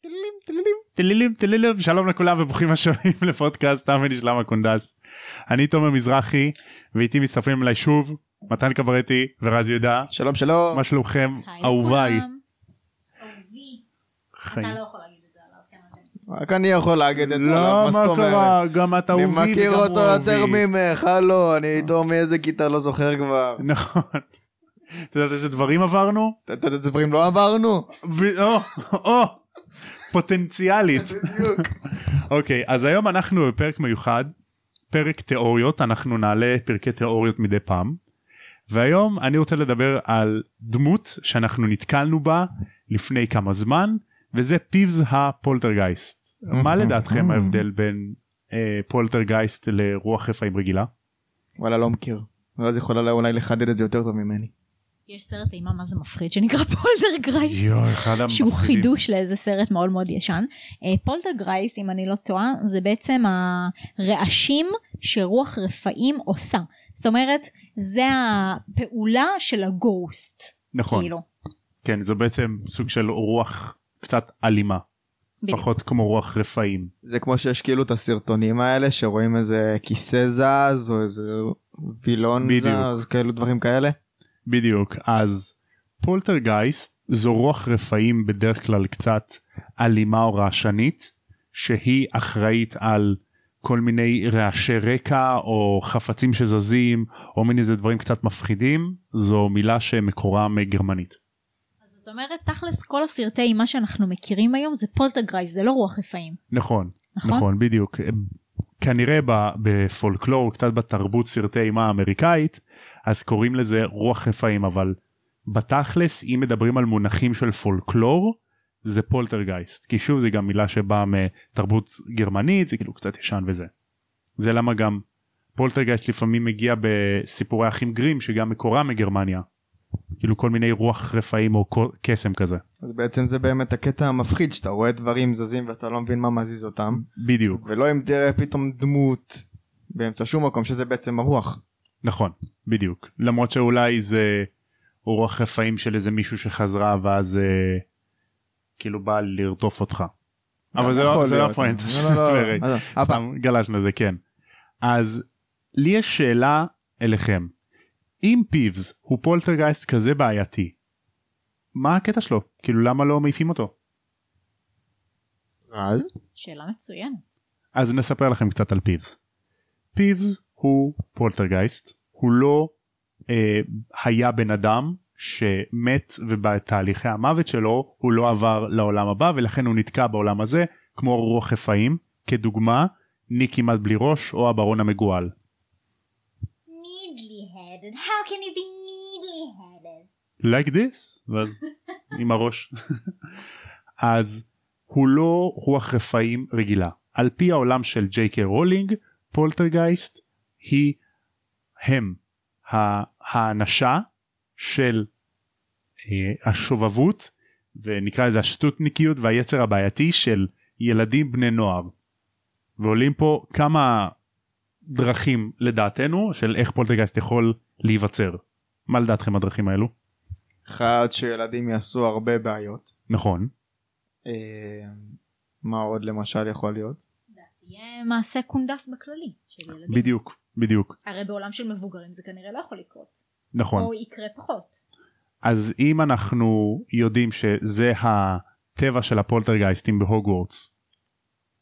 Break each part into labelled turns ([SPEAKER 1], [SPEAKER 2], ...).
[SPEAKER 1] טלילים טלילים טלילים שלום לכולם וברוכים השבים לפודקאסט תם ונשלם הקונדס. אני תומר מזרחי ואיתי מסתפרים עליי שוב מתן קברטי ורז יהודה
[SPEAKER 2] שלום שלום.
[SPEAKER 1] מה שלומכם אהוביי.
[SPEAKER 3] אהובי. אתה לא.
[SPEAKER 2] רק אני יכול להגיד את זה עליו,
[SPEAKER 1] לא
[SPEAKER 2] מה זאת
[SPEAKER 1] מה קרה
[SPEAKER 2] אומרת?
[SPEAKER 1] גם את
[SPEAKER 2] אני
[SPEAKER 1] אהובי
[SPEAKER 2] מכיר
[SPEAKER 1] וגם
[SPEAKER 2] אותו
[SPEAKER 1] הוא
[SPEAKER 2] יותר
[SPEAKER 1] אהובי.
[SPEAKER 2] ממך, הלו, אני איתו מאיזה כיתה לא זוכר כבר.
[SPEAKER 1] נכון. אתה יודע איזה דברים עברנו?
[SPEAKER 2] אתה יודע איזה דברים לא עברנו?
[SPEAKER 1] או, או, פוטנציאלית.
[SPEAKER 2] בדיוק.
[SPEAKER 1] אוקיי אז היום אנחנו בפרק מיוחד פרק תיאוריות אנחנו נעלה פרקי תיאוריות מדי פעם והיום אני רוצה לדבר על דמות שאנחנו נתקלנו בה לפני כמה זמן וזה פיבס הפולטרגייסט מה לדעתכם ההבדל בין אה, פולטרגייסט לרוח רפאים רגילה
[SPEAKER 2] וואלה לא מכיר. רז יכולה אולי לחדד את זה יותר טוב ממני.
[SPEAKER 3] יש סרט אימה מה זה מפחיד שנקרא פולטרגייסט.
[SPEAKER 1] יואו אחד
[SPEAKER 3] שהוא
[SPEAKER 1] המפחידים.
[SPEAKER 3] חידוש לאיזה סרט מאוד מאוד ישן. אה, פולטרגייסט אם אני לא טועה זה בעצם הרעשים שרוח רפאים עושה. זאת אומרת זה הפעולה של ה ghost.
[SPEAKER 1] נכון
[SPEAKER 3] כאילו.
[SPEAKER 1] כן זה בעצם סוג של רוח קצת אלימה
[SPEAKER 3] בדיוק.
[SPEAKER 1] פחות כמו רוח רפאים
[SPEAKER 2] זה כמו שיש כאילו את הסרטונים האלה שרואים איזה כיסא זז או איזה וילון
[SPEAKER 1] בדיוק.
[SPEAKER 2] זז כאלו דברים כאלה.
[SPEAKER 1] בדיוק אז פולטרגייסט זו רוח רפאים בדרך כלל קצת אלימה או רעשנית שהיא אחראית על כל מיני רעשי רקע או חפצים שזזים או מיני זה דברים קצת מפחידים זו מילה שמקורה מגרמנית.
[SPEAKER 3] אז זאת אומרת תכלס כל הסרטי אימה שאנחנו מכירים היום זה פולטרגרייסט זה לא רוח רפאים.
[SPEAKER 1] נכון
[SPEAKER 3] נכון?
[SPEAKER 1] נכון בדיוק כנראה בפולקלור קצת בתרבות סרטי אימה האמריקאית אז קוראים לזה רוח רפאים אבל בתכלס אם מדברים על מונחים של פולקלור זה פולטרגייסט כי שוב זה גם מילה שבאה מתרבות גרמנית זה כאילו קצת ישן וזה. זה למה גם פולטרגייסט לפעמים מגיע בסיפורי אחים גרים שגם מקורה מגרמניה. כאילו כל מיני רוח רפאים או קסם כזה
[SPEAKER 2] אז בעצם זה באמת הקטע המפחיד שאתה רואה דברים זזים ואתה לא מבין מה מזיז אותם.
[SPEAKER 1] בדיוק
[SPEAKER 2] ולא אם תראה פתאום דמות באמצע שום מקום שזה בעצם הרוח.
[SPEAKER 1] נכון בדיוק למרות שאולי זה רוח רפאים של איזה מישהו שחזרה ואז אה, כאילו בא לרדוף אותך. אבל זה לא זה לא. הפואנט.
[SPEAKER 2] לא, לא, לא. אבא,
[SPEAKER 1] סתם גלשנו זה כן. אז לי יש שאלה אליכם. אם פיבס הוא פולטרגייסט כזה בעייתי מה הקטע שלו כאילו למה לא מעיפים אותו
[SPEAKER 2] רז?
[SPEAKER 3] שאלה מצוינת.
[SPEAKER 1] אז נספר לכם קצת על פיבס. פיבס הוא פולטרגייסט, הוא לא אה, היה בן אדם שמת ובתהליכי המוות שלו הוא לא עבר לעולם הבא ולכן הוא נתקע בעולם הזה כמו רוח רפאים כדוגמה ניק כמעט בלי ראש או הברון המגואל.
[SPEAKER 3] Nearly headless, how can you be nearly headless?
[SPEAKER 1] like this? ואז עם הראש. אז הוא לא רוח רפאים רגילה. על פי העולם של ג'יי קיי רולינג פולטרגייסט היא הם האנשה של אה, השובבות ונקרא לזה השטותניקיות והיצר הבעייתי של ילדים בני נוער. ועולים פה כמה דרכים לדעתנו של איך פולטרגייסט יכול להיווצר מה לדעתכם הדרכים האלו
[SPEAKER 2] אחד שילדים יעשו הרבה בעיות.
[SPEAKER 1] נכון
[SPEAKER 2] אה, מה עוד למשל יכול להיות?
[SPEAKER 3] יהיה מעשה קונדס בכללי של ילדים.
[SPEAKER 1] בדיוק בדיוק
[SPEAKER 3] הרי בעולם של מבוגרים זה כנראה לא יכול לקרות.
[SPEAKER 1] נכון
[SPEAKER 3] או יקרה פחות.
[SPEAKER 1] אז אם אנחנו יודעים שזה הטבע של הפולטרגייסטים בהוגוורטס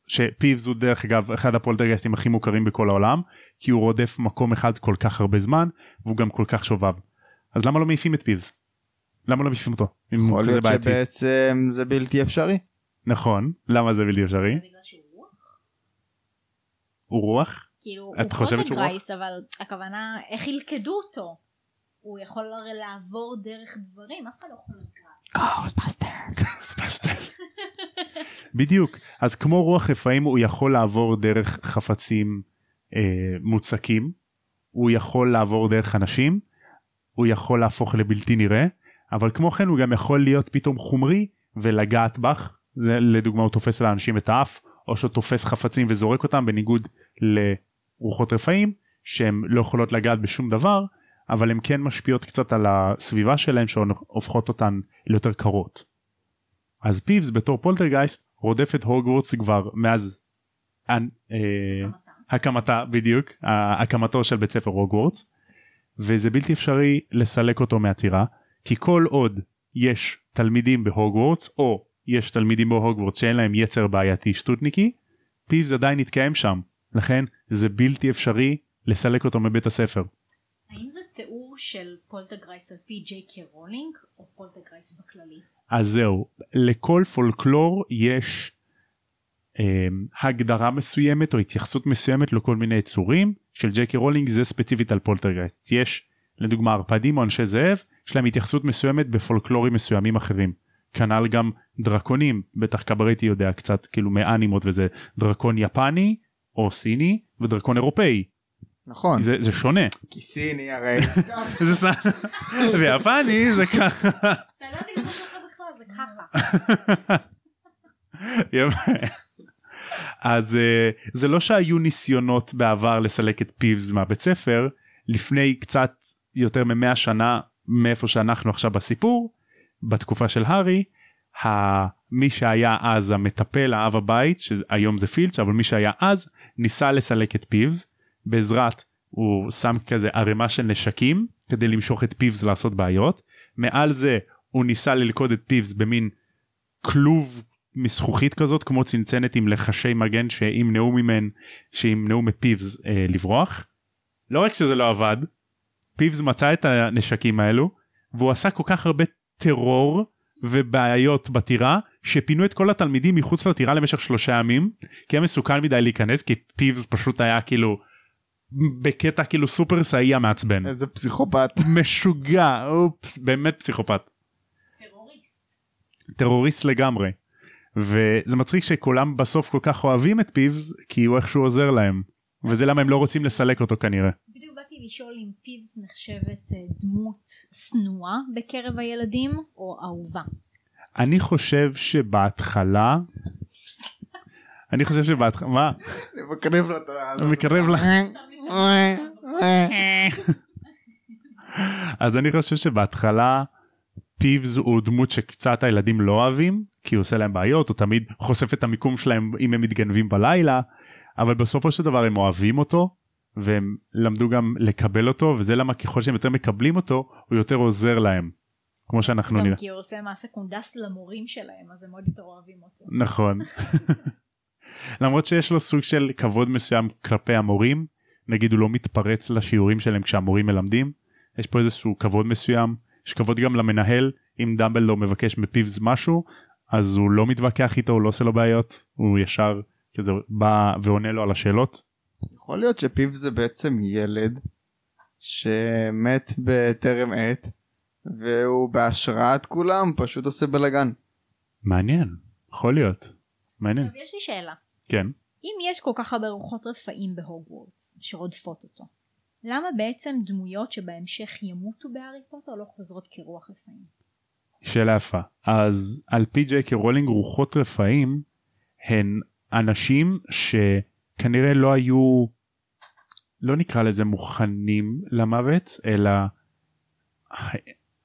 [SPEAKER 1] שפיבס הוא דרך אגב אחד הפולטרגייסטים הכי מוכרים בכל העולם כי הוא רודף מקום אחד כל כך הרבה זמן והוא גם כל כך שובב אז למה לא מעיפים את פיבס? למה לא מעיפים אותו?
[SPEAKER 2] יכול להיות
[SPEAKER 1] בעייתי.
[SPEAKER 2] שבעצם זה בלתי אפשרי.
[SPEAKER 1] נכון למה זה בלתי אפשרי?
[SPEAKER 3] רוח?
[SPEAKER 1] הוא רוח?
[SPEAKER 3] כאילו
[SPEAKER 1] את
[SPEAKER 3] הוא
[SPEAKER 1] חושבת שהוא
[SPEAKER 3] פוטגרייס אבל הכוונה איך ילכדו אותו. הוא יכול הרי לעבור דרך דברים אף אחד לא יכול לקרוא.
[SPEAKER 1] Ghostbusters. בדיוק. אז כמו רוח רפאים הוא יכול לעבור דרך חפצים אה, מוצקים. הוא יכול לעבור דרך אנשים. הוא יכול להפוך לבלתי נראה. אבל כמו כן הוא גם יכול להיות פתאום חומרי ולגעת בך. זה לדוגמה הוא תופס לאנשים את האף או שהוא תופס חפצים וזורק אותם בניגוד לרוחות רפאים שהן לא יכולות לגעת בשום דבר אבל הן כן משפיעות קצת על הסביבה שלהן שהופכות אותן ליותר קרות. אז פיבס בתור פולטרגייסט רודף את הוגוורטס כבר מאז אה, הקמתה בדיוק הקמתו של בית ספר הוגוורטס וזה בלתי אפשרי לסלק אותו מהטירה כי כל עוד יש תלמידים בהוגוורטס או יש תלמידים בהוגוורטס שאין להם יצר בעייתי שטותניקי פיבס עדיין יתקיים שם לכן זה בלתי אפשרי לסלק אותו מבית הספר.
[SPEAKER 3] האם זה תיאור של פולטרגייסט על פי ג'יי קיי רולינג או פולטרגייסט בכללי?
[SPEAKER 1] אז זהו לכל פולקלור יש אה, הגדרה מסוימת או התייחסות מסוימת לכל מיני יצורים של ג'יי קיי רולינג זה ספציפית על פולטרגייסט יש לדוגמה ערפדים או אנשי זאב יש להם התייחסות מסוימת בפולקלורים מסוימים אחרים. כנ"ל גם דרקונים בטח קברטי יודע קצת כאילו מאנימות וזה דרקון יפני או סיני ודרקון אירופאי
[SPEAKER 2] נכון.
[SPEAKER 1] זה, זה שונה
[SPEAKER 2] כי סיני הרי.
[SPEAKER 1] זה ס... ויפני זה ככה
[SPEAKER 3] אתה לא אחר בכלל זה ככה.
[SPEAKER 1] יפה. אז אה, זה לא שהיו ניסיונות בעבר לסלק את פיבס מהבית ספר לפני קצת יותר ממאה שנה מאיפה שאנחנו עכשיו בסיפור בתקופה של הארי מי שהיה אז המטפל האב הבית שהיום זה פילץ' אבל מי שהיה אז ניסה לסלק את פיבס בעזרת הוא שם כזה ערימה של נשקים כדי למשוך את פיבס לעשות בעיות מעל זה הוא ניסה ללכוד את פיבס במין כלוב מזכוכית כזאת כמו צנצנת עם לחשי מגן שימנעו ממנו שימנעו מפיבס אה, לברוח. לא רק שזה לא עבד פיבס מצא את הנשקים האלו והוא עשה כל כך הרבה טרור ובעיות בטירה שפינו את כל התלמידים מחוץ לטירה למשך שלושה ימים כי היה מסוכן מדי להיכנס כי פיבס פשוט היה כאילו בקטע כאילו סופר סאי המעצבן
[SPEAKER 2] איזה פסיכופת.
[SPEAKER 1] משוגע אופס באמת פסיכופת.
[SPEAKER 3] טרוריסט.
[SPEAKER 1] טרוריסט לגמרי. וזה מצחיק שכולם בסוף כל כך אוהבים את פיבס כי הוא איכשהו עוזר להם וזה למה הם לא רוצים לסלק אותו כנראה.
[SPEAKER 3] בדיוק באתי לשאול אם פיבס נחשבת אה, דמות שנואה בקרב הילדים או אהובה.
[SPEAKER 1] אני חושב שבהתחלה אני חושב שבהתחלה מה
[SPEAKER 2] אני מקרב לו את ה...
[SPEAKER 1] אני מקרב לך אז אני חושב שבהתחלה פיבס הוא דמות שקצת הילדים לא אוהבים כי הוא עושה להם בעיות הוא תמיד חושף את המיקום שלהם אם הם מתגנבים בלילה אבל בסופו של דבר הם אוהבים אותו והם למדו גם לקבל אותו וזה למה ככל שהם יותר מקבלים אותו הוא יותר עוזר להם. כמו שאנחנו
[SPEAKER 3] גם
[SPEAKER 1] נראה.
[SPEAKER 3] כי הוא עושה מעשה קונדס למורים שלהם אז הם עוד יותר אוהבים אותו.
[SPEAKER 1] נכון. למרות שיש לו סוג של כבוד מסוים כלפי המורים נגיד הוא לא מתפרץ לשיעורים שלהם כשהמורים מלמדים? יש פה איזשהו כבוד מסוים? יש כבוד גם למנהל? אם דמבלדור מבקש מפיבס משהו אז הוא לא מתווכח איתו הוא לא עושה לו בעיות? הוא ישר כזה בא ועונה לו על השאלות?
[SPEAKER 2] יכול להיות שפיו זה בעצם ילד שמת בטרם עת והוא בהשראת כולם פשוט עושה בלאגן.
[SPEAKER 1] מעניין. יכול להיות. מעניין.
[SPEAKER 3] יש לי שאלה.
[SPEAKER 1] כן
[SPEAKER 3] אם יש כל כך הרבה רוחות רפאים בהוגוורטס שרודפות אותו, למה בעצם דמויות שבהמשך ימותו בהארי פוטר לא חוזרות כרוח רפאים?
[SPEAKER 1] שאלה יפה אז על פי ג'יי רולינג רוחות רפאים הן אנשים שכנראה לא היו לא נקרא לזה מוכנים למוות אלא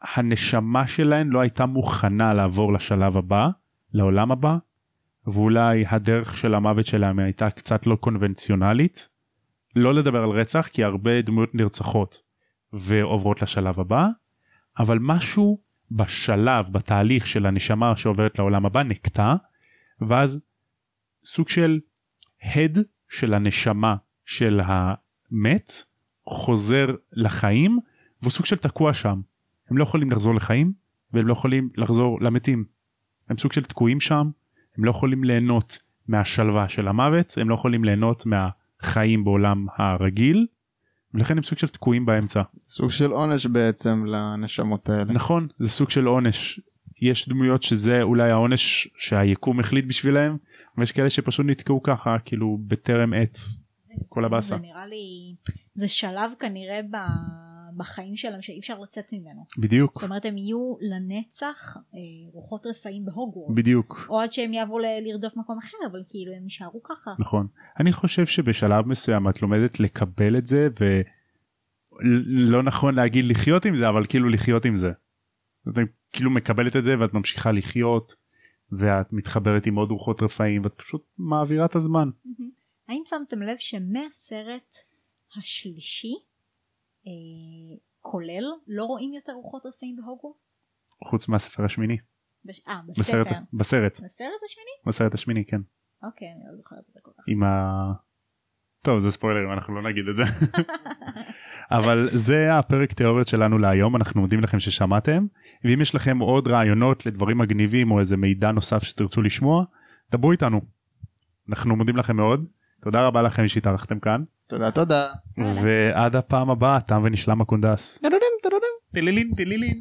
[SPEAKER 1] הנשמה שלהם לא הייתה מוכנה לעבור לשלב הבא לעולם הבא ואולי הדרך של המוות שלהם הייתה קצת לא קונבנציונלית לא לדבר על רצח כי הרבה דמויות נרצחות ועוברות לשלב הבא אבל משהו בשלב בתהליך של הנשמה שעוברת לעולם הבא נקטע ואז סוג של הד של הנשמה של המת חוזר לחיים והוא סוג של תקוע שם. הם לא יכולים לחזור לחיים והם לא יכולים לחזור למתים. הם סוג של תקועים שם הם לא יכולים ליהנות מהשלווה של המוות הם לא יכולים ליהנות מהחיים בעולם הרגיל ולכן הם סוג של תקועים באמצע
[SPEAKER 2] סוג של עונש בעצם לנשמות האלה.
[SPEAKER 1] נכון זה סוג של עונש יש דמויות שזה אולי העונש שהיקום החליט בשבילהם ויש כאלה שפשוט נתקעו ככה כאילו בטרם עת כל הבאסה.
[SPEAKER 3] זה נראה לי, זה שלב כנראה ב... בחיים שלהם שאי אפשר לצאת ממנו.
[SPEAKER 1] בדיוק
[SPEAKER 3] זאת אומרת הם יהיו לנצח אה, רוחות רפאים בהוגוורטס.
[SPEAKER 1] בדיק
[SPEAKER 3] או עד שהם יעברו ל- לרדוף מקום אחר אבל כאילו הם יישארו ככה.
[SPEAKER 1] נכון אני חושב שבשלב מסוים את לומדת לקבל את זה ולא נכון להגיד לחיות עם זה אבל כאילו לחיות עם זה. את כאילו מקבלת את זה ואת ממשיכה לחיות ואת מתחברת עם עוד רוחות רפאים ואת פשוט מעבירה את הזמן.
[SPEAKER 3] האם שמתם לב שמהסרט השלישי אה, כולל לא רואים יותר רוחות רפאים בהוגוורטס?
[SPEAKER 1] חוץ מהספר השמיני.
[SPEAKER 3] בש... אה,
[SPEAKER 1] בסרט,
[SPEAKER 3] בספר.
[SPEAKER 1] בסרט,
[SPEAKER 3] בסרט השמיני?
[SPEAKER 1] בסרט השמיני כן.
[SPEAKER 3] אוקיי, אני לא זוכרת את זה כל כך.
[SPEAKER 1] עם ה... טוב זה ספוילרים אנחנו לא נגיד את זה. אבל זה הפרק תיאוריות שלנו להיום אנחנו מודים לכם ששמעתם ואם יש לכם עוד רעיונות לדברים מגניבים או איזה מידע נוסף שתרצו לשמוע דברו איתנו. אנחנו מודים לכם מאוד תודה רבה לכם שהתארחתם כאן
[SPEAKER 2] תודה תודה.
[SPEAKER 1] ועד הפעם הבאה תם ונשלם הקונדס. טילילין טילילין.